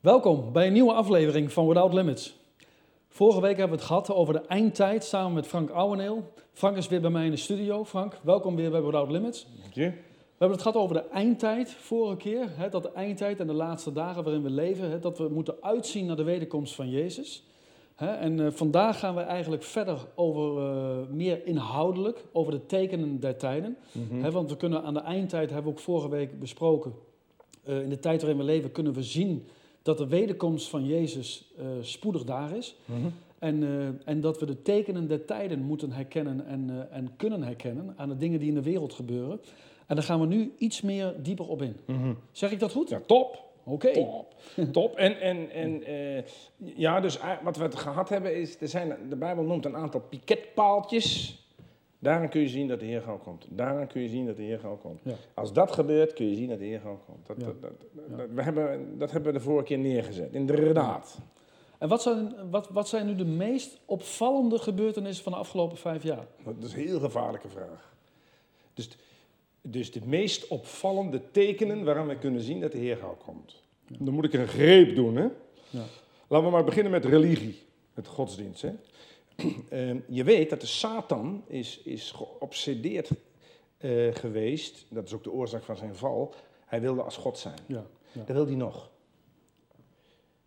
Welkom bij een nieuwe aflevering van Without Limits. Vorige week hebben we het gehad over de eindtijd samen met Frank Ouweneel. Frank is weer bij mij in de studio. Frank, welkom weer bij Without Limits. Dank je. We hebben het gehad over de eindtijd vorige keer. Hè, dat de eindtijd en de laatste dagen waarin we leven, hè, dat we moeten uitzien naar de wederkomst van Jezus. Hè, en eh, vandaag gaan we eigenlijk verder over eh, meer inhoudelijk, over de tekenen der tijden. Mhm. Hè, want we kunnen aan de eindtijd, hebben we ook vorige week besproken, eh, in de tijd waarin we leven, kunnen we zien dat de wederkomst van Jezus eh, spoedig daar is. Mhm. En, eh, en dat we de tekenen der tijden moeten herkennen en, eh, en kunnen herkennen aan de dingen die in de wereld gebeuren. En daar gaan we nu iets meer dieper op in. Mhm. Zeg ik dat goed? Ja, top. Oké. Top. Top. En, en, en ja, dus wat we het gehad hebben is, er zijn, de Bijbel noemt een aantal piketpaaltjes. Daaraan kun je zien dat de Heer gauw komt. Daaraan kun je zien dat de Heer gauw komt. Ja. Als dat gebeurt, kun je zien dat de Heer gauw komt. Dat, Ja. dat, dat, Ja. dat- we hebben, dat hebben we de vorige keer neergezet. Inderdaad. En wat zijn, wat, wat zijn nu de meest opvallende gebeurtenissen van de afgelopen vijf jaar? Dat is een heel gevaarlijke vraag. Dus, dus de meest opvallende tekenen waaraan we kunnen zien dat de Heer gauw komt. Dan moet ik een greep doen, hè? Ja. Laten we maar beginnen met religie, met godsdienst. Hè? Ehm, je weet dat de Satan is, is geobsedeerd eh, geweest, dat is ook de oorzaak van zijn val. Hij wilde als God zijn. Ja. ja. Dat wil hij nog.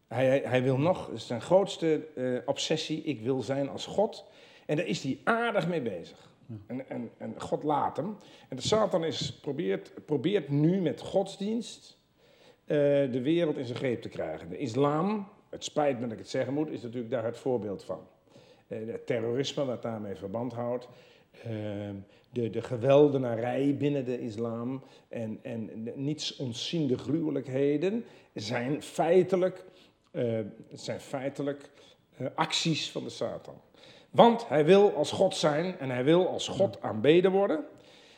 Hij, hij, hij wil nog, dat is zijn grootste eh, obsessie, ik wil zijn als God. En daar is hij aardig mee bezig. En, en, en God laat hem. En de Satan is, probeert, probeert nu met godsdienst eh, de wereld in zijn greep te krijgen. De islam, het spijt me dat ik het zeggen moet, is natuurlijk daar het voorbeeld van. Eh, het terrorisme wat daarmee verband houdt. Ehm, de, de geweldenarij binnen de islam en, en niets ontziende gruwelijkheden zijn feitelijk, eh, zijn feitelijk eh, acties van de Satan. Want hij wil als God zijn en hij wil als God aanbeden worden.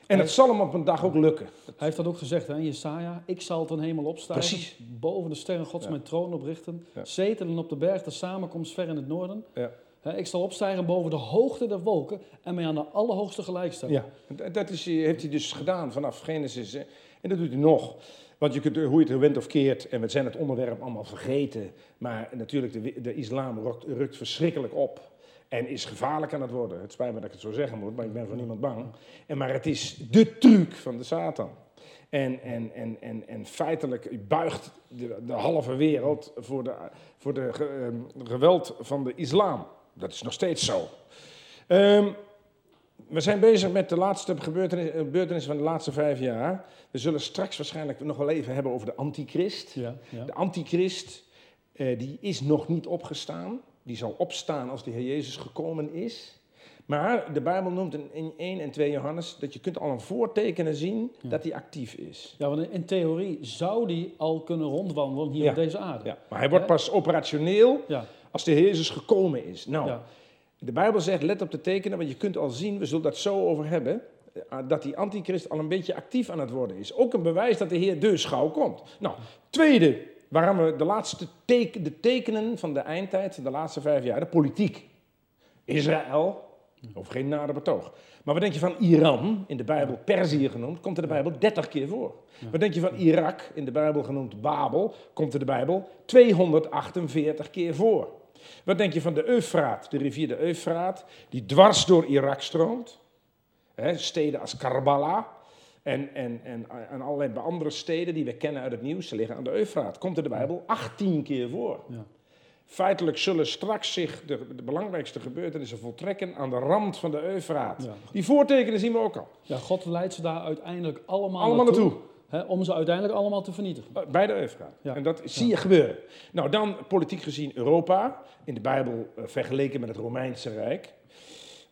En het zal hem op een dag ook lukken. Hij heeft dat ook gezegd hè, Jesaja. Ik zal ten hemel opstijgen. Precies. Boven de sterren gods Ja. mijn troon oprichten. Ja. Zetelen op de berg de samenkomst ver in het noorden. Ja. Ik zal opstijgen boven de hoogte der wolken en mij aan de allerhoogste gelijk. Ja, dat- is, heeft hij dus gedaan vanaf Genesis. En dat doet hij nog. Want je kunt, hoe je het went of keert, en we zijn het onderwerp allemaal vergeten. Maar natuurlijk, de, de islam rukt, verschrikkelijk op. En is gevaarlijk aan het worden. Het spijt me dat ik het zo zeggen moet, maar ik ben voor niemand bang. En, maar het is de truc van de Satan. En, en, en, en, en feitelijk buigt de, de halve wereld voor de, voor de ehm, geweld van de islam. Dat is nog steeds zo. Ehm, we zijn bezig met de laatste gebeurtenis- gebeurtenissen van de laatste vijf jaar. We zullen straks waarschijnlijk nog wel even hebben over de antichrist. Ja, ja. De antichrist, eh, die is nog niet opgestaan. Die zal opstaan als de Heer Jezus gekomen is. Maar de Bijbel noemt in- in 1 en 2 Johannes dat je kunt al een voortekenen zien Ja. dat hij actief is. Ja, want in theorie zou die al kunnen rondwandelen hier Ja. op deze aarde. Ja, maar hij wordt pas operationeel Ja, als de Heer Jezus gekomen is. Nou, ja. De Bijbel zegt, let op de tekenen, want je kunt al zien, we zullen dat zo over hebben, eh, dat die antichrist al een beetje actief aan het worden is. Ook een bewijs dat de Heer dus gauw komt. Nou, tweede, waarom we de laatste teken, de tekenen van de eindtijd, de laatste vijf jaar, de politiek. Israël, over geen nader betoog. Maar wat denk je van Iran, in de Bijbel Perzië genoemd, komt er de Bijbel 30 keer voor. Wat denk je van Irak, in de Bijbel genoemd Babel, komt er de Bijbel 248 keer voor. Wat denk je van de Eufraat, de rivier de Eufraat, die dwars door Irak stroomt? Steden als Karbala en, en, en, en allerlei andere steden die we kennen uit het nieuws, ze liggen aan de Eufraat. Komt er de Bijbel 18 keer voor. Ja. Feitelijk zullen straks zich de, de belangrijkste gebeurtenissen voltrekken aan de rand van de Eufraat. Ja. Die voortekenen zien we ook al. ja, God leidt ze daar uiteindelijk allemaal, Allemaal naartoe. Om ze uiteindelijk allemaal te vernietigen. Bij de Eufraat. Ja. En dat zie je gebeuren. Nou, dan politiek gezien Europa. In de Bijbel eh, vergeleken met het Romeinse Rijk.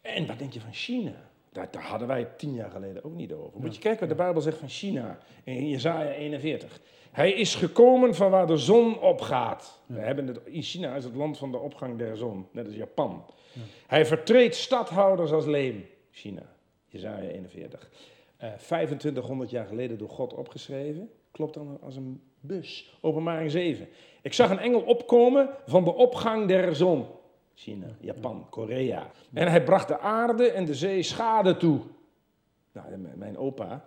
En wat denk je van China? Daar, daar hadden wij tien jaar geleden ook niet over. Moet je kijken wat de Bijbel zegt van China in Jezaja 41. Hij is gekomen van waar de zon opgaat. We hebben het, in China is het land van de opgang der zon, net als Japan. Hij vertreedt stadhouders als leem. China, Jezaja 41. Eh 2500 jaar geleden door God opgeschreven. Klopt dan als een bus. Openbaring 7. Ik zag een engel opkomen van de opgang der zon. China, Japan, Korea. En hij bracht de aarde en de zee schade toe. Nou, mijn opa,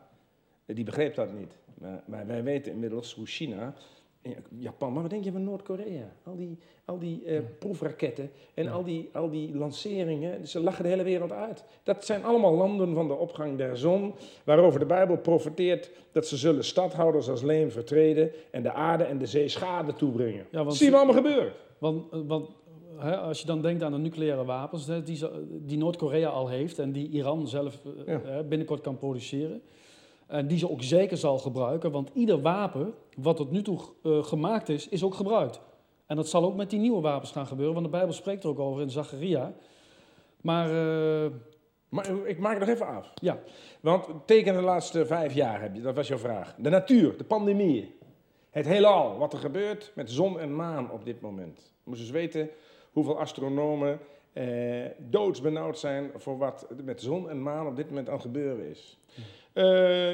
die begreep dat niet. Maar wij weten inmiddels hoe China Japan, maar wat denk je van Noord-Korea? Al die, al die eh, proefraketten en Ja. al, die, al die lanceringen, ze lachen de hele wereld uit. Dat zijn allemaal landen van de opgang der zon, waarover de Bijbel profeteert dat ze zullen stadhouders als leem vertreden en de aarde en de zee schade toebrengen. Ja, want- dat zien we allemaal gebeuren. Want, eh, want hè, als je dan denkt aan de nucleaire wapens hè, die, die Noord-Korea al heeft en die Iran zelf eh, Ja. hè, binnenkort kan produceren. En die ze ook zeker zal gebruiken, want ieder wapen wat tot nu toe eh, gemaakt is, is ook gebruikt. En dat zal ook met die nieuwe wapens gaan gebeuren, want de Bijbel spreekt er ook over in Zacharia. Maar eh, Maar eh, ik maak het nog even af. ja, Want teken de laatste vijf jaar heb je, dat was jouw vraag. De natuur, de pandemie, het heelal, wat er gebeurt met zon en maan op dit moment. Je moet eens weten hoeveel astronomen eh, doodsbenauwd zijn voor wat met zon en maan op dit moment aan het gebeuren is. Eh,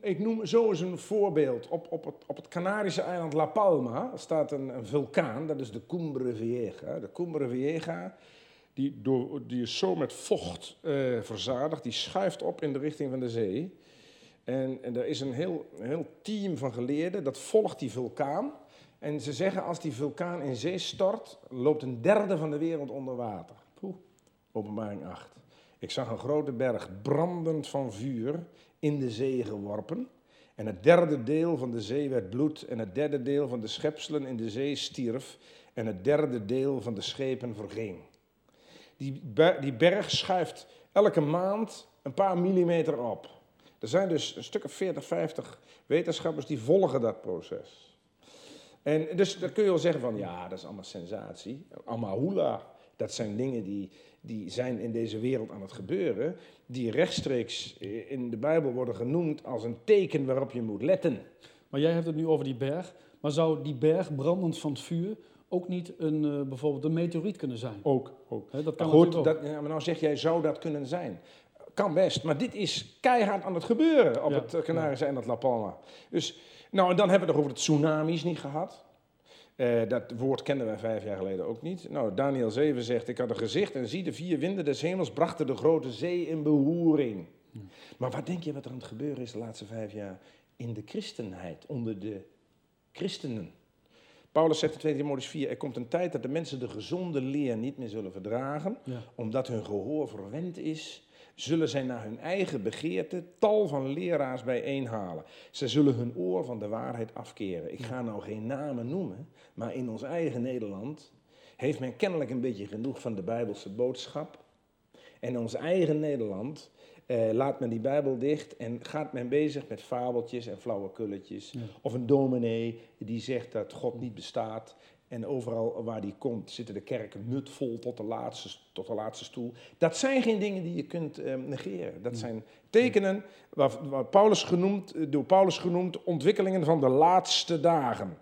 ik noem zo eens een voorbeeld. Op, op, het, op het Canarische eiland La Palma staat een, vulkaan, dat is de Cumbre Vieja. De Cumbre Vieja die, door, die is zo met vocht eh, verzadigd, die schuift op in de richting van de zee. En, en er is een heel, heel team van geleerden dat volgt die vulkaan. En ze zeggen als die vulkaan in zee stort, loopt een derde van de wereld onder water. Poeh. Openbaring 8. Ik zag een grote berg brandend van vuur in de zee geworpen. En het derde deel van de zee werd bloed. En het derde deel van de schepselen in de zee stierf. En het derde deel van de schepen verging. Die, die berg schuift elke maand een paar millimeter op. Er zijn dus een stuk of 40, 50 wetenschappers die volgen dat proces. En dus dan kun je wel zeggen van ja, dat is allemaal sensatie. Allemaal hoela. Dat zijn dingen die, die zijn in deze wereld aan het gebeuren. Die rechtstreeks in de Bijbel worden genoemd als een teken waarop je moet letten. maar jij hebt het nu over die berg. Maar zou die berg brandend van het vuur ook niet een, eh, bijvoorbeeld een meteoriet kunnen zijn? Ook, ook. Dat kan Maar goed, dat, ja, maar nou zeg jij, zou dat kunnen zijn? Kan best, maar dit is keihard aan het gebeuren op Ja, het Canarische eiland La Palma. Dus, nou, en dan hebben we het nog over de tsunamis niet gehad. Eh, dat woord kenden wij vijf jaar geleden ook niet. Nou, Daniel 7 zegt, ik had een gezicht en zie de vier winden des hemels brachten de grote zee in beroering. Maar wat denk je wat er aan het gebeuren is de laatste vijf jaar in de christenheid, onder de christenen? Paulus zegt in 2 Timotheüs 4, er komt een tijd dat de mensen de gezonde leer niet meer zullen verdragen, Ja. omdat hun gehoor verwend is, zullen zij naar hun eigen begeerte tal van leraars bijeenhalen. Ze zullen hun oor van de waarheid afkeren. Ik ga nou geen namen noemen, maar in ons eigen Nederland heeft men kennelijk een beetje genoeg van de Bijbelse boodschap. En in ons eigen Nederland eh, laat men die Bijbel dicht en gaat men bezig met fabeltjes en flauwekulletjes. Ja. Of een dominee die zegt dat God niet bestaat. En overal waar die komt zitten de kerken nutvol tot de laatste, tot de laatste stoel. Dat zijn geen dingen die je kunt eh, negeren. Dat zijn tekenen, waar, waar Paulus genoemd, door Paulus genoemd, ontwikkelingen van de laatste dagen.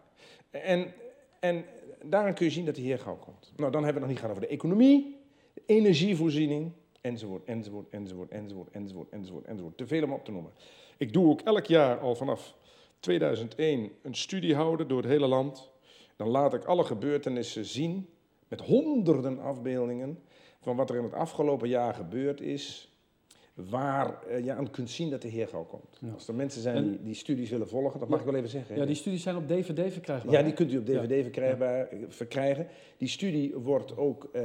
En, en daarin kun je zien dat de Heer gauw komt. Nou, dan hebben we het nog niet gehad over de economie, de energievoorziening, enzovoort, enzovoort, enzovoort, enzovoort, enzovoort, enzovoort, enzovoort. Te veel om op te noemen. Ik doe ook elk jaar al vanaf 2001 een studie houden door het hele land. Dan laat ik alle gebeurtenissen zien met honderden afbeeldingen van wat er in het afgelopen jaar gebeurd is. Waar eh, je aan kunt zien dat de Heer gauw komt. Ja. Als er mensen zijn die die studie zullen volgen, dat mag Ja. ik wel even zeggen. hè. Ja, die studies zijn op DVD verkrijgbaar. Ja, die kunt u op DVD verkrijgbaar, verkrijgen. Die studie wordt ook eh,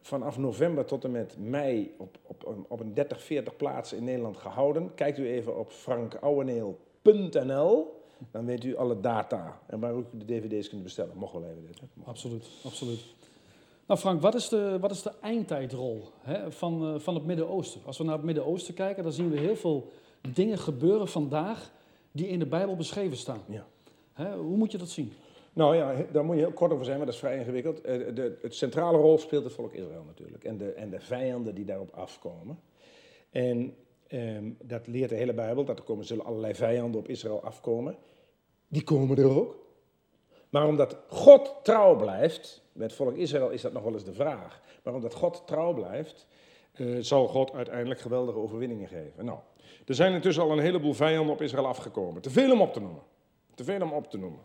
vanaf november tot en met mei op, op, op een 30, 40 plaatsen in Nederland gehouden. Kijkt u even op frankouweneel.nl, dan weet u alle data en waar u de dvd's kunt bestellen. Mocht wel even dit. hè? Absoluut, absoluut. Nou Frank, wat is de, wat is de eindtijdrol hè, van, eh, van het Midden-Oosten? Als we naar het Midden-Oosten kijken, dan zien we heel veel dingen gebeuren vandaag die in de Bijbel beschreven staan. Ja. Hè, hoe moet je dat zien? Nou ja, daar moet je heel kort over zijn, maar dat is vrij ingewikkeld. Eh, de, het centrale rol speelt het volk Israël natuurlijk. En de, en de vijanden die daarop afkomen. En ehm, dat leert de hele Bijbel, dat er komen, zullen allerlei vijanden op Israël afkomen. Die komen er ook. Maar omdat God trouw blijft, met volk Israël is dat nog wel eens de vraag. Maar omdat God trouw blijft, eh, zal God uiteindelijk geweldige overwinningen geven. Nou, er zijn intussen al een heleboel vijanden op Israël afgekomen. Te veel om op te noemen. Te veel om op te noemen.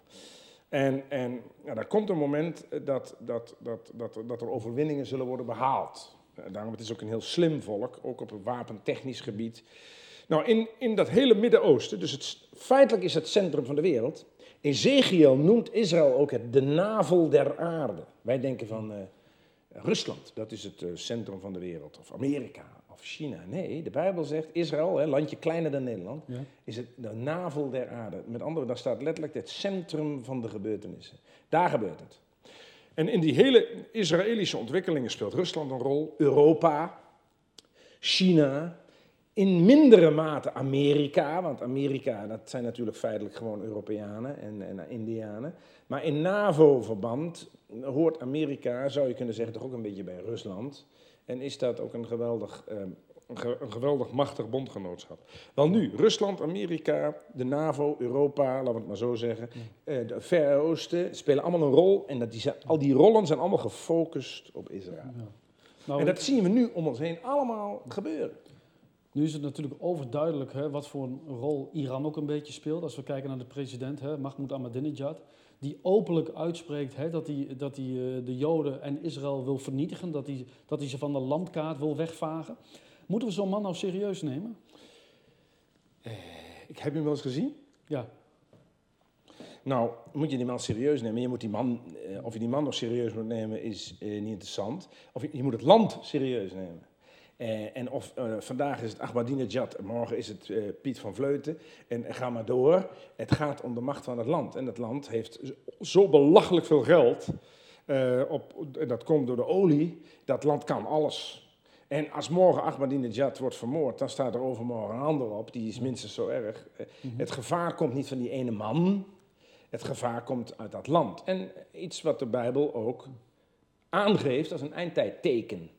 En, en ja, daar komt een moment dat, dat, dat, dat, dat er overwinningen zullen worden behaald. Eh, Daarom het is ook een heel slim volk, ook op het wapentechnisch gebied. Nou, in, in dat hele Midden-Oosten, dus het, feitelijk is het centrum van de wereld, Ezekiel noemt Israël ook het de navel der aarde. Wij denken van eh, Rusland, dat is het eh, centrum van de wereld, of Amerika, of China. Nee, de Bijbel zegt Israël, hè, landje kleiner dan Nederland, Ja. is het de navel der aarde. Met andere woorden, daar staat letterlijk het centrum van de gebeurtenissen. Daar gebeurt het. En in die hele Israëlische ontwikkelingen speelt Rusland een rol, Europa, China, in mindere mate Amerika, want Amerika, dat zijn natuurlijk feitelijk gewoon Europeanen en, en Indianen. Maar in NAVO-verband hoort Amerika, zou je kunnen zeggen, toch ook een beetje bij Rusland. En is dat ook een geweldig, eh, een ge- een geweldig machtig bondgenootschap. Wel nu, Rusland, Amerika, de NAVO, Europa, laten we het maar zo zeggen, eh, de Verre Oosten spelen allemaal een rol. En dat die, al die rollen zijn allemaal gefocust op Israël. Nou, En dat zien we nu om ons heen allemaal gebeuren. Nu is het natuurlijk overduidelijk hè, wat voor een rol Iran ook een beetje speelt. Als we kijken naar de president, hè, Mahmoud Ahmadinejad, die openlijk uitspreekt hè, dat hij, dat hij eh, de Joden en Israël wil vernietigen, dat hij, dat hij ze van de landkaart wil wegvagen. Moeten we zo'n man nou serieus nemen? Ik heb hem wel eens gezien. Ja, Nou, moet je die man serieus nemen? Je moet die man, eh, of je die man nog serieus moet nemen, is eh, niet interessant. Of je, je moet het land serieus nemen. Eh, en of eh, vandaag is het Ahmadinejad, en morgen is het eh, Piet van Vleuten. En, ga maar door. Het gaat om de macht van het land. En het land heeft zo- zo belachelijk veel geld. eh, op, en dat komt door de olie. Dat land kan alles. En als morgen Ahmadinejad wordt vermoord, dan staat er overmorgen een ander op. Die is minstens zo erg. Eh, Het gevaar komt niet van die ene man. Het gevaar komt uit dat land. En iets wat de Bijbel ook aangeeft als een eindtijdteken.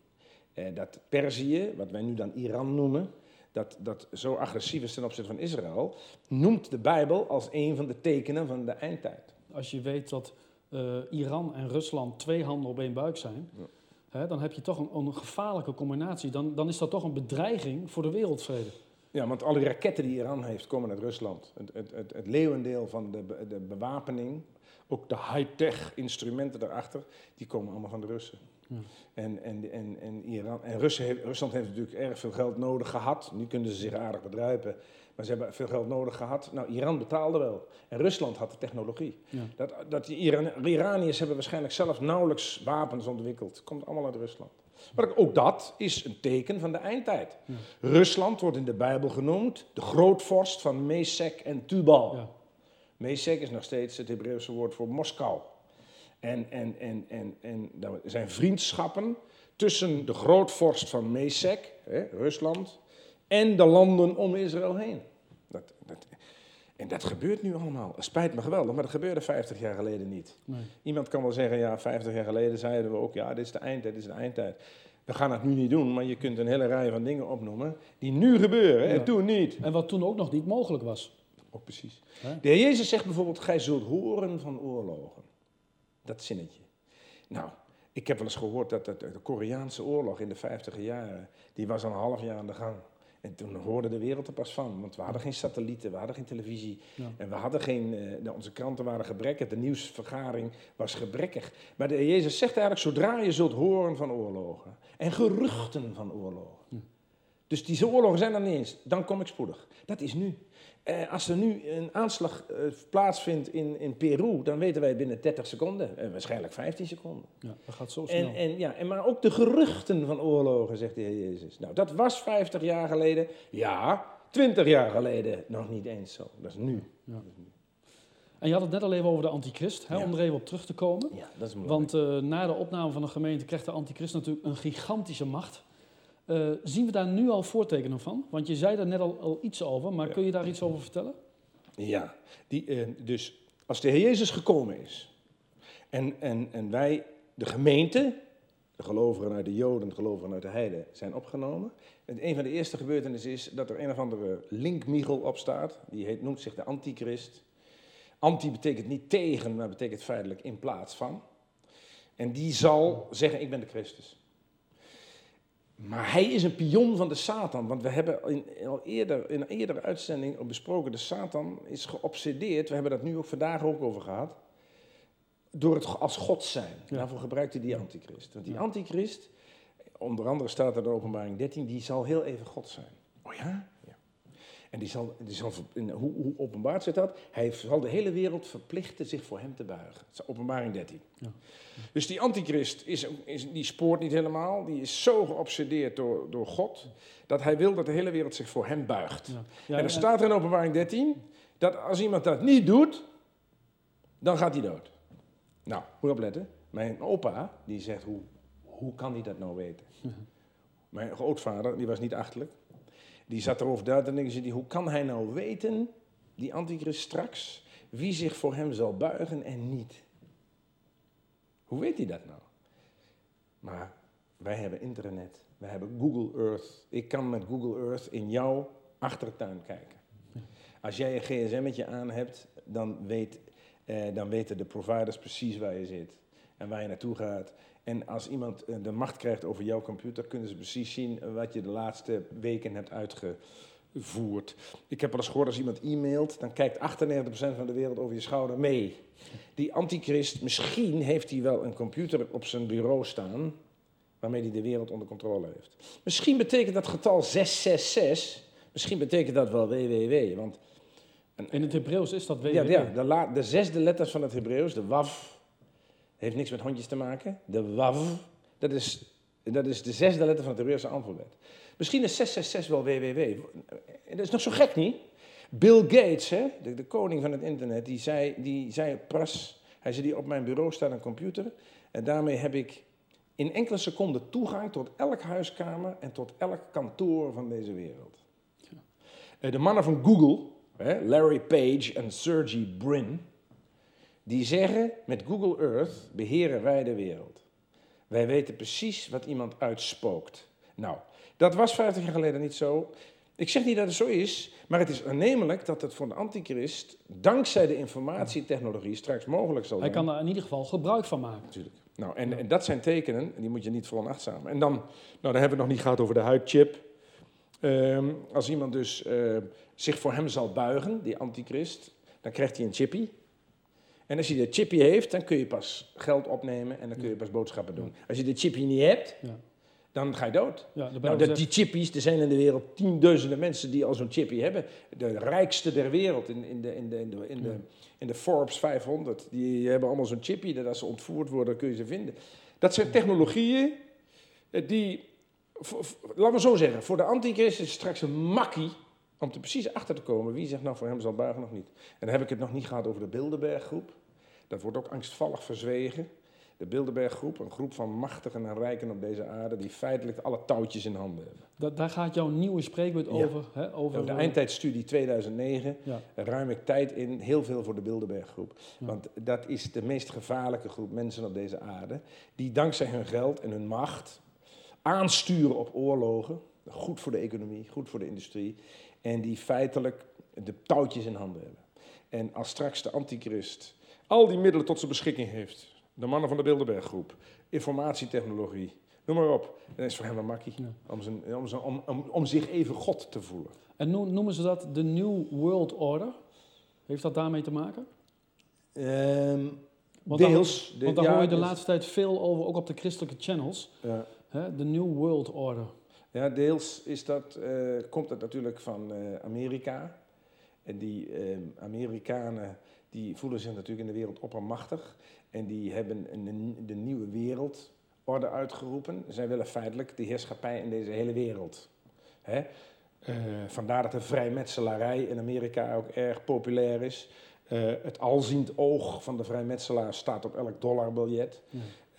Eh, dat Perzië, wat wij nu dan Iran noemen, dat, dat zo agressief is ten opzichte van Israël, noemt de Bijbel als een van de tekenen van de eindtijd. als je weet dat eh, Iran en Rusland twee handen op één buik zijn, Ja. Hè, dan heb je toch een, een gevaarlijke combinatie. Dan, dan is dat toch een bedreiging voor de wereldvrede. Ja, want alle raketten die Iran heeft, komen uit Rusland. Het, het, het, het leeuwendeel van de, de bewapening, ook de high-tech instrumenten daarachter, die komen allemaal van de Russen. Ja. En, en, en, en, Iran, en Russen heeft- Rusland heeft natuurlijk erg veel geld nodig gehad. Nu kunnen ze zich aardig bedruipen, maar ze hebben veel geld nodig gehad. Nou, Iran betaalde wel. En Rusland had de technologie. Ja. Dat, dat die Iran, Iraniërs hebben waarschijnlijk zelf nauwelijks wapens ontwikkeld. Komt allemaal uit Rusland. Maar ook dat is een teken van de eindtijd. Ja. Rusland wordt in de Bijbel genoemd de grootvorst van Mesek en Tubal. Ja. Mesek is nog steeds het Hebreeuwse woord voor Moskou. En, en, en, en, en er zijn vriendschappen tussen de grootvorst van Mesek, hè, Rusland, en de landen om Israël heen. Dat, dat, en dat gebeurt nu allemaal. Het spijt me geweldig, maar dat gebeurde 50 jaar geleden niet. Nee. Iemand kan wel zeggen, ja, 50 jaar geleden zeiden we ook, ja, dit is de eindtijd, dit is de eindtijd. We gaan het nu niet doen, maar je kunt een hele rij van dingen opnoemen die nu gebeuren Ja. en toen niet. En wat toen ook nog niet mogelijk was. Ook precies. De Heer Jezus zegt bijvoorbeeld, gij zult horen van oorlogen. Dat zinnetje. Nou, ik heb wel eens gehoord dat de Koreaanse oorlog in de 50 jaren, die was al een half jaar aan de gang. En toen hoorde de wereld er pas van, want we hadden geen satellieten, we hadden geen televisie. Ja. En we hadden geen, eh, nou, onze kranten waren gebrekkig, de nieuwsvergaring was gebrekkig. Maar de Jezus zegt eigenlijk, zodra je zult horen van oorlogen en geruchten van oorlogen. Dus die oorlogen zijn er niet eens, dan kom ik spoedig. Dat is nu. Eh, als er nu een aanslag eh, plaatsvindt in, in Peru, dan weten wij binnen 30 seconden. En waarschijnlijk 15 seconden. Ja, dat gaat zo snel. En, en, ja, en maar ook de geruchten van oorlogen, zegt de Heer Jezus. Nou, dat was 50 jaar geleden. Ja, 20 jaar geleden nog niet eens zo. Dat is nu. En je had het net al even over de antichrist, hè, Ja. om er even op terug te komen. Ja, dat is belangrijk. Want eh, na de opname van de gemeente krijgt de antichrist natuurlijk een gigantische macht. Eh, zien we daar nu al voortekenen van? Want je zei daar net al, al iets over, maar Ja. kun je daar iets over vertellen? Ja, die, eh, dus als de Heer Jezus gekomen is en, en, en wij, de gemeente, de gelovigen uit de Joden, de gelovigen uit de Heiden, zijn opgenomen. En een van de eerste gebeurtenissen is dat er een of andere linkmichel opstaat. Die heet, noemt zich de antichrist. Anti betekent niet tegen, maar betekent feitelijk in plaats van. En die zal zeggen, ik ben de Christus. Maar hij is een pion van de Satan. Want we hebben in, al eerder, in een eerdere uitzending besproken, de Satan is geobsedeerd. We hebben dat nu ook vandaag ook over gehad. Door het als God zijn. Ja. Daarvoor gebruikt hij die antichrist. Want die Ja. antichrist, onder andere staat er in openbaring 13, die zal heel even God zijn. Oh ja? En die zal, die zal hoe, hoe openbaart zich dat? Hij zal de hele wereld verplichten zich voor hem te buigen. Dat is openbaring 13. Ja. Dus die antichrist, is, is, die spoort niet helemaal. Die is zo geobsedeerd door, door God, dat hij wil dat de hele wereld zich voor hem buigt. Ja. Ja, en er staat er in openbaring 13, dat als iemand dat niet doet, dan gaat hij dood. Nou, moet je opletten. Mijn opa, die zegt, hoe, hoe kan hij dat nou weten? Mijn grootvader, die was niet achterlijk. Die zat erover daar te denken, die, hoe kan hij nou weten, die antichrist straks, wie zich voor hem zal buigen en niet? Hoe weet hij dat nou? Maar wij hebben internet, wij hebben Google Earth. Ik kan met Google Earth in jouw achtertuin kijken. Als jij een gsm'tje aan hebt, dan, weet, eh, dan weten de providers precies waar je zit en waar je naartoe gaat. En als iemand eh, de macht krijgt over jouw computer, kunnen ze precies zien wat je de laatste weken hebt uitgevoerd. Ik heb wel eens gehoord, als iemand e-mailt, dan kijkt 98% van de wereld over je schouder mee. Die antichrist, misschien heeft hij wel een computer op zijn bureau staan, waarmee hij de wereld onder controle heeft. Misschien betekent dat getal 666, misschien betekent dat wel www, want... In het Hebreeuws is dat www. Ja, ja de, la, de zesde letters van het Hebreeuws, de waf, heeft niks met hondjes te maken. De wav, dat is, dat is de zesde letter van het Hebreeuwse alfabet. Misschien is 666 wel www. Dat is nog zo gek niet? Bill Gates, hè, de, de koning van het internet, die zei, die zei pas, hij zei die op mijn bureau staat een computer en daarmee heb ik in enkele seconden toegang tot elk huiskamer en tot elk kantoor van deze wereld. Eh, de mannen van Google, Larry Page en Sergey Brin, die zeggen, met Google Earth beheren wij de wereld. Wij weten precies wat iemand uitspookt. Nou, dat was 50 jaar geleden niet zo. Ik zeg niet dat het zo is, maar het is aannemelijk dat het voor de antichrist, dankzij de informatietechnologie, straks mogelijk zal zijn. Hij kan er in ieder geval gebruik van maken. Natuurlijk. Nou, en, en dat zijn tekenen, die moet je niet veronachtzamen. En dan, nou, dan hebben we het nog niet gehad over de huidchip. Um, als iemand dus uh, zich voor hem zal buigen, die antichrist, dan krijgt hij een chippy. En als je de chippy heeft, dan kun je pas geld opnemen en dan kun je pas boodschappen doen. Als je de chippy niet hebt, dan ga je dood. Ja, nou, dat, die chippies, er zijn in de wereld tienduizenden mensen die al zo'n chippy hebben. De rijkste der wereld in, in, de, in, de, in, de, in, de, in de Forbes 500, die hebben allemaal zo'n chippy. Dat als ze ontvoerd worden, kun je ze vinden. Dat zijn technologieën eh, die, laten we zo zeggen, voor de antichrist is straks een makkie om er precies achter te komen wie zich nou voor hem zal buigen of niet. En dan heb ik het nog niet gehad over de Bilderberggroep. Dat wordt ook angstvallig verzwegen. De Bilderberggroep, een groep van machtigen en rijken op deze aarde, die feitelijk alle touwtjes in handen hebben. Dat, daar gaat jouw nieuwe spreekwoord over. Hè, over de eindtijdstudie 2009 ja. ruim ik tijd in, heel veel voor de Bilderberggroep. Want dat is de meest gevaarlijke groep mensen op deze aarde, die dankzij hun geld en hun macht aansturen op oorlogen. Goed voor de economie, goed voor de industrie. En die feitelijk de touwtjes in handen hebben. En als straks de antichrist al die middelen tot zijn beschikking heeft, de mannen van de Bilderberggroep, informatietechnologie, noem maar op, dan is voor hem een makkie om, zijn, om, zijn, om, om, om, zich even God te voelen. En noemen ze dat de New World Order? Heeft dat daarmee te maken? Um, want deels. Daar, want daar hoor je de laatste tijd veel over, ook op de christelijke channels. Ja. De New World Order. Ja, deels is dat, uh, komt dat natuurlijk van uh, Amerika. En die uh, Amerikanen die voelen zich natuurlijk in de wereld oppermachtig. En die hebben een, de nieuwe wereldorde uitgeroepen. Zij willen feitelijk de heerschappij in deze hele wereld. Hè? vandaar dat de vrijmetselarij in Amerika ook erg populair is. het alziend oog van de vrijmetselaar staat op elk dollarbiljet.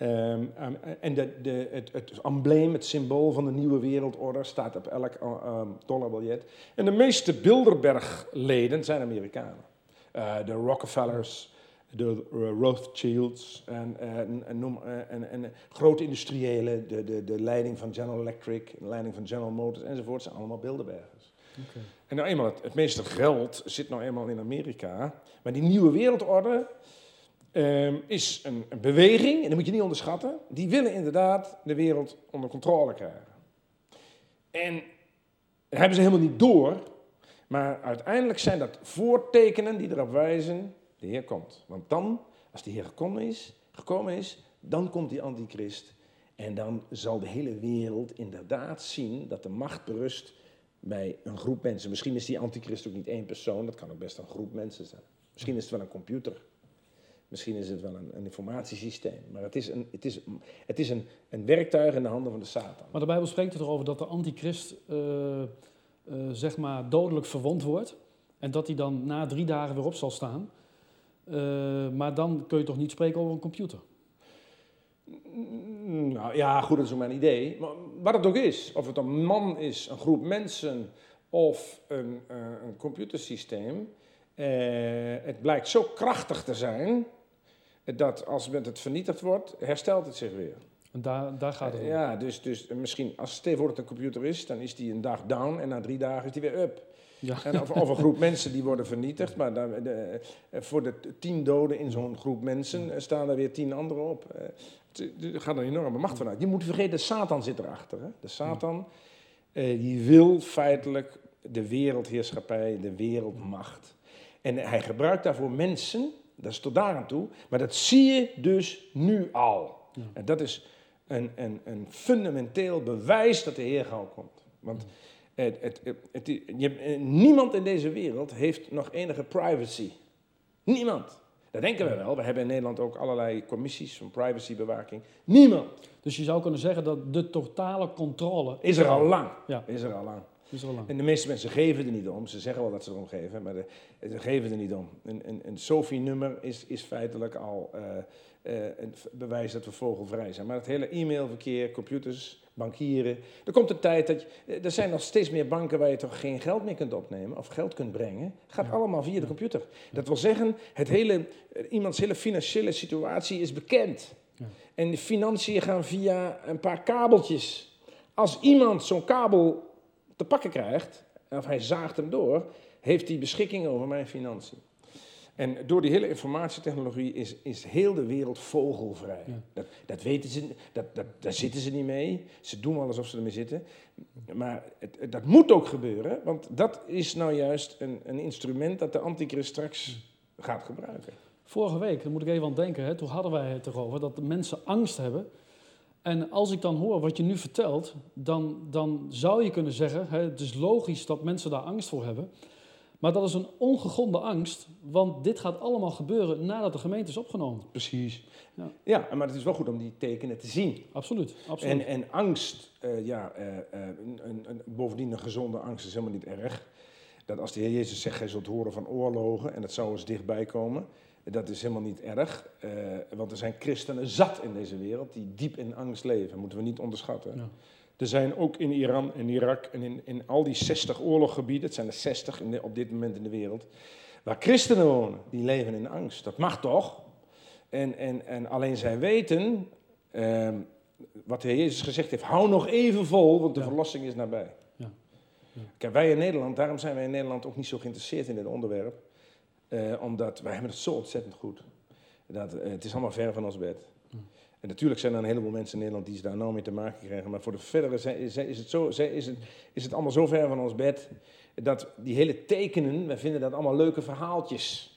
Um, en de, de, het, het, embleem, het symbool van de nieuwe wereldorde staat op elk um, dollarbiljet. En de meeste Bilderberg-leden zijn Amerikanen. Uh, de Rockefellers, de Rothschilds en, en, en, en, en grote industriëlen, de, de, de leiding van General Electric, de leiding van General Motors enzovoort, zijn allemaal Bilderbergers. Okay. En nou eenmaal, het, het meeste geld zit nou eenmaal in Amerika. Maar die nieuwe wereldorde um, is een, een, beweging, en dat moet je niet onderschatten, die willen inderdaad de wereld onder controle krijgen. En dat hebben ze helemaal niet door, maar uiteindelijk zijn dat voortekenen die erop wijzen, de Heer komt. Want dan, als de Heer gekomen is, gekomen is, dan komt die antichrist. En dan zal de hele wereld inderdaad zien dat de macht berust bij een groep mensen. Misschien is die antichrist ook niet één persoon, dat kan ook best een groep mensen zijn. Misschien is het wel een computer. Misschien is het wel een, een informatiesysteem. Maar het is, een, het is, het is een, een werktuig in de handen van de Satan. Maar de Bijbel spreekt erover dat de antichrist eh, eh, zeg maar dodelijk verwond wordt. En dat hij dan na drie dagen weer op zal staan. Eh, maar dan kun je toch niet spreken over een computer? Mm, Nou ja, goed, dat is ook mijn idee. Maar wat het ook is, of het een man is, een groep mensen of een, eh, een computersysteem, het blijkt zo krachtig te zijn dat als het vernietigd wordt, herstelt het zich weer. En daar, daar gaat het om. Ja, dus, dus misschien als het een computer is, dan is die een dag down en na drie dagen is die weer up. Ja. En of, of een groep mensen die worden vernietigd, maar dan, de, eh, voor de tien doden in zo'n groep mensen eh, staan er weer tien anderen op. Eh, het- Er gaat een enorme macht vanuit. Je moet vergeten, de Satan zit erachter. Hè? De Satan, eh, die wil feitelijk de wereldheerschappij, de wereldmacht. En hij gebruikt daarvoor mensen, dat is tot daar aan toe, maar dat zie je dus nu al. Ja. En dat is een, een, een fundamenteel bewijs dat de Heer gauw komt. Want het, het, het, je, niemand in deze wereld heeft nog enige privacy. Niemand. Dat denken we wel. We hebben in Nederland ook allerlei commissies van privacybewaking. Niemand. Dus je zou kunnen zeggen dat de totale controle Is er al lang. Ja. Is er al lang. is er al lang. En de meeste mensen geven er niet om. Ze zeggen wel dat ze erom geven, maar de, ze geven er niet om. Een, een, een SOFI-nummer is, is feitelijk al eh, een v- bewijs dat we vogelvrij zijn. Maar het hele e-mailverkeer, computers, bankieren. Er komt een tijd dat. Je, er zijn nog steeds meer banken waar je toch geen geld meer kunt opnemen of geld kunt brengen. Het gaat Ja. allemaal via de computer. Dat wil zeggen, het hele, eh, iemands hele financiële situatie is bekend. Ja. En de financiën gaan via een paar kabeltjes. Als iemand zo'n kabel te pakken krijgt, of hij zaagt hem door, heeft hij beschikking over mijn financiën. En door die hele informatietechnologie is, is heel de wereld vogelvrij. Ja. Dat, dat weten ze, dat, dat, daar zitten ze niet mee. Ze doen wel alsof ze ermee zitten. Maar het, het- dat moet ook gebeuren, want dat is nou juist een, een instrument dat de antichrist straks gaat gebruiken. Vorige week, daar moet ik even aan denken, hè, toen hadden wij het erover dat de mensen angst hebben. En als ik dan hoor wat je nu vertelt, dan, dan zou je kunnen zeggen, hè, het is logisch dat mensen daar angst voor hebben. Maar dat is een ongegronde angst, want dit gaat allemaal gebeuren nadat de gemeente is opgenomen. Precies. Ja. Ja, maar het is wel goed om die tekenen te zien. Absoluut, absoluut. En, en angst, eh, ja, eh, eh, een, een, een- bovendien een gezonde angst is helemaal niet erg. Dat als de Heer Jezus zegt, gij zult horen van oorlogen, en dat zou eens dichtbij komen, dat is helemaal niet erg. want er zijn christenen zat in deze wereld die diep in angst leven, moeten we niet onderschatten. Ja. Er zijn ook in Iran en Irak en in, in al die 60 oorlogsgebieden, het zijn er 60 in de- op dit moment in de wereld, waar christenen wonen, die leven in angst. Dat mag toch? En, en, en alleen zij weten, ehm, wat de Heer Jezus gezegd heeft, hou nog even vol, want de Ja. verlossing is nabij. Ja. Ja. Kijk, wij in Nederland, daarom zijn wij in Nederland ook niet zo geïnteresseerd in dit onderwerp. eh, omdat wij hebben het zo ontzettend goed. Dat, eh, het is allemaal ver van ons bed. En natuurlijk zijn er een heleboel mensen in Nederland die daar nou mee te maken krijgen. Maar voor de verdere zijn- is het, zo, zijn- is, het, is het allemaal zo ver van ons bed. Dat die hele tekenen, wij vinden dat allemaal leuke verhaaltjes.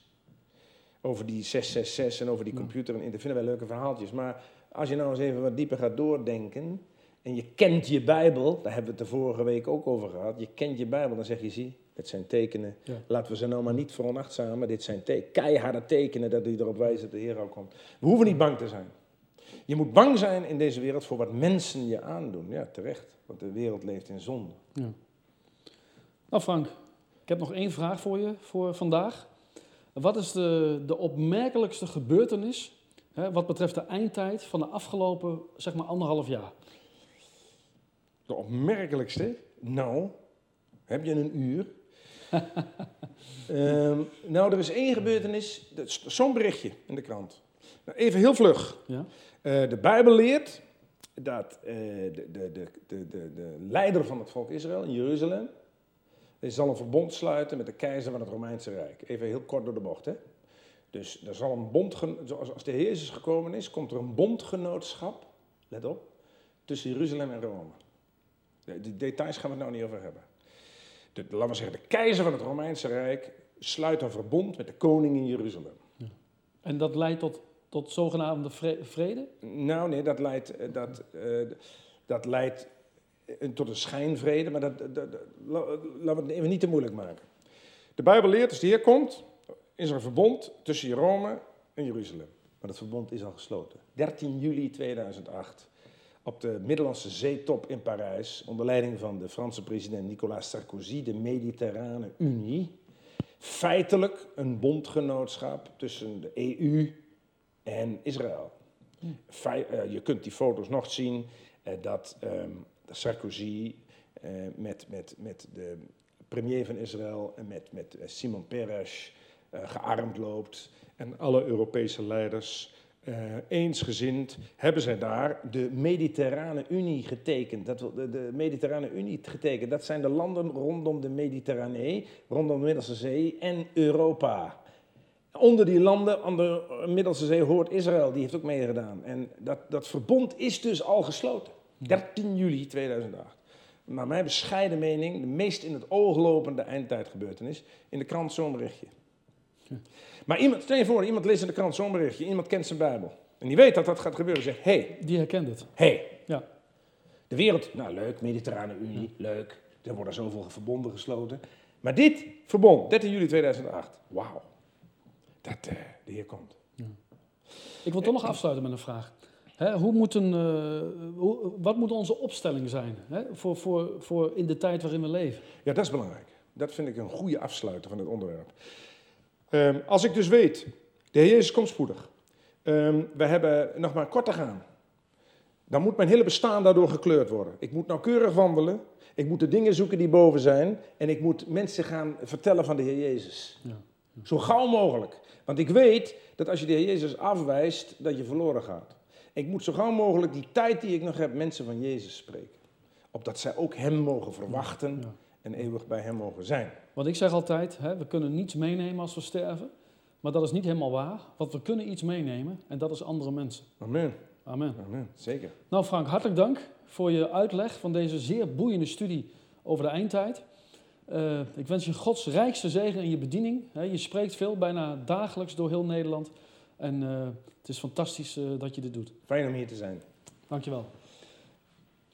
Over die 666 en over die computer. En dat vinden wij leuke verhaaltjes. Maar als je nou eens even wat dieper gaat doordenken. En je kent je Bijbel, daar hebben we het de vorige week ook over gehad. Je kent je Bijbel, dan zeg je, zie, dit zijn tekenen. Ja. Laten we ze nou maar niet veronachtzamen. Dit zijn te keiharde tekenen dat die erop wijzen dat de Heer al komt. We hoeven niet bang te zijn. Je moet bang zijn in deze wereld voor wat mensen je aandoen. Ja, terecht. Want de wereld leeft in zonde. Ja. Nou Frank, ik heb nog één vraag voor je voor vandaag. Wat is de, de opmerkelijkste gebeurtenis hè, wat betreft de eindtijd van de afgelopen zeg maar anderhalf jaar? De opmerkelijkste, nou, heb je een uur? Ehm, nou, er is één gebeurtenis, dat is zo'n berichtje in de krant. Even heel vlug. Ja? Eh, de Bijbel leert dat eh, de, de, de, de, de, de leider van het volk Israël in Jeruzalem, zal een verbond sluiten met de keizer van het Romeinse Rijk. Even heel kort door de bocht, hè. Dus er zal een bond, als de Heer Jezus gekomen is, komt er een bondgenootschap, let op, tussen Jeruzalem en Rome. De, details gaan we het nou niet over hebben. De, laten we zeggen, de keizer van het Romeinse Rijk sluit een verbond met de koning in Jeruzalem. En dat leidt tot, tot zogenaamde vre- vrede? Nou, nee, dat leidt, eh, dat, eh, dat leidt eh, tot een schijnvrede, maar dat, dat, dat- la- laten we het even niet te moeilijk maken. De Bijbel leert, als de Heer komt, is er een verbond tussen Rome en Jeruzalem. Maar dat verbond is al gesloten. 13 juli 2008, op de Middellandse Zeetop in Parijs, onder leiding van de Franse president Nicolas Sarkozy, de Mediterrane Unie. Feitelijk een bondgenootschap tussen de EU en Israël. Eh, je kunt die foto's nog zien eh, dat ehm, Sarkozy eh, met, met, met de premier van Israël en met, met Simon Peres gearmd loopt. En alle Europese leiders eensgezind hebben zij daar de Mediterrane Unie getekend. Dat, de, de Mediterrane Unie getekend. Dat zijn de landen rondom de Mediterranee, rondom de Middellandse Zee en Europa. Onder die landen aan de Middellandse Zee hoort Israël, die heeft ook meegedaan. En dat, dat verbond is dus al gesloten. 13 juli 2008. Naar mijn bescheiden mening de meest in het oog lopende eindtijdgebeurtenis. In de krant zo'n berichtje. Maar iemand, stel je voor, iemand leest in de krant zo'n berichtje, iemand kent zijn Bijbel. En die weet dat dat gaat gebeuren. Zegt, hé, hey, Die herkent het. hey, Ja. de wereld, nou leuk, Mediterrane Unie, leuk. Er worden zoveel verbonden gesloten. Maar dit verbond, 13 juli 2008, wauw. Dat eh, de Heer komt. Ik wil toch nog afsluiten met een vraag. Hè, hoe moet een, eh, hoe, wat moet onze opstelling zijn hè, voor, voor, voor in de tijd waarin we leven? Ja, dat is belangrijk. Dat vind ik een goede afsluiter van het onderwerp. Ehm, als ik dus weet, de Heer Jezus komt spoedig. Ehm, we hebben nog maar kort te gaan. Dan moet mijn hele bestaan daardoor gekleurd worden. Ik moet nauwkeurig wandelen. Ik moet de dingen zoeken die boven zijn. En ik moet mensen gaan vertellen van de Heer Jezus. Ja. Zo gauw mogelijk. Want ik weet dat als je de Heer Jezus afwijst, dat je verloren gaat. Ik moet zo gauw mogelijk die tijd die ik nog heb, mensen van Jezus spreken. Opdat zij ook Hem mogen verwachten Ja. en eeuwig bij Hem mogen zijn. Want ik zeg altijd, hè, we kunnen niets meenemen als we sterven. Maar dat is niet helemaal waar. Want we kunnen iets meenemen en dat is andere mensen. Amen. Amen. Amen. Zeker. Nou Frank, hartelijk dank voor je uitleg van deze zeer boeiende studie over de eindtijd. Eh, ik wens je Gods rijkste zegen in je bediening. Je spreekt veel, bijna dagelijks door heel Nederland. En eh, het is fantastisch eh, dat je dit doet. Fijn om hier te zijn. Dankjewel.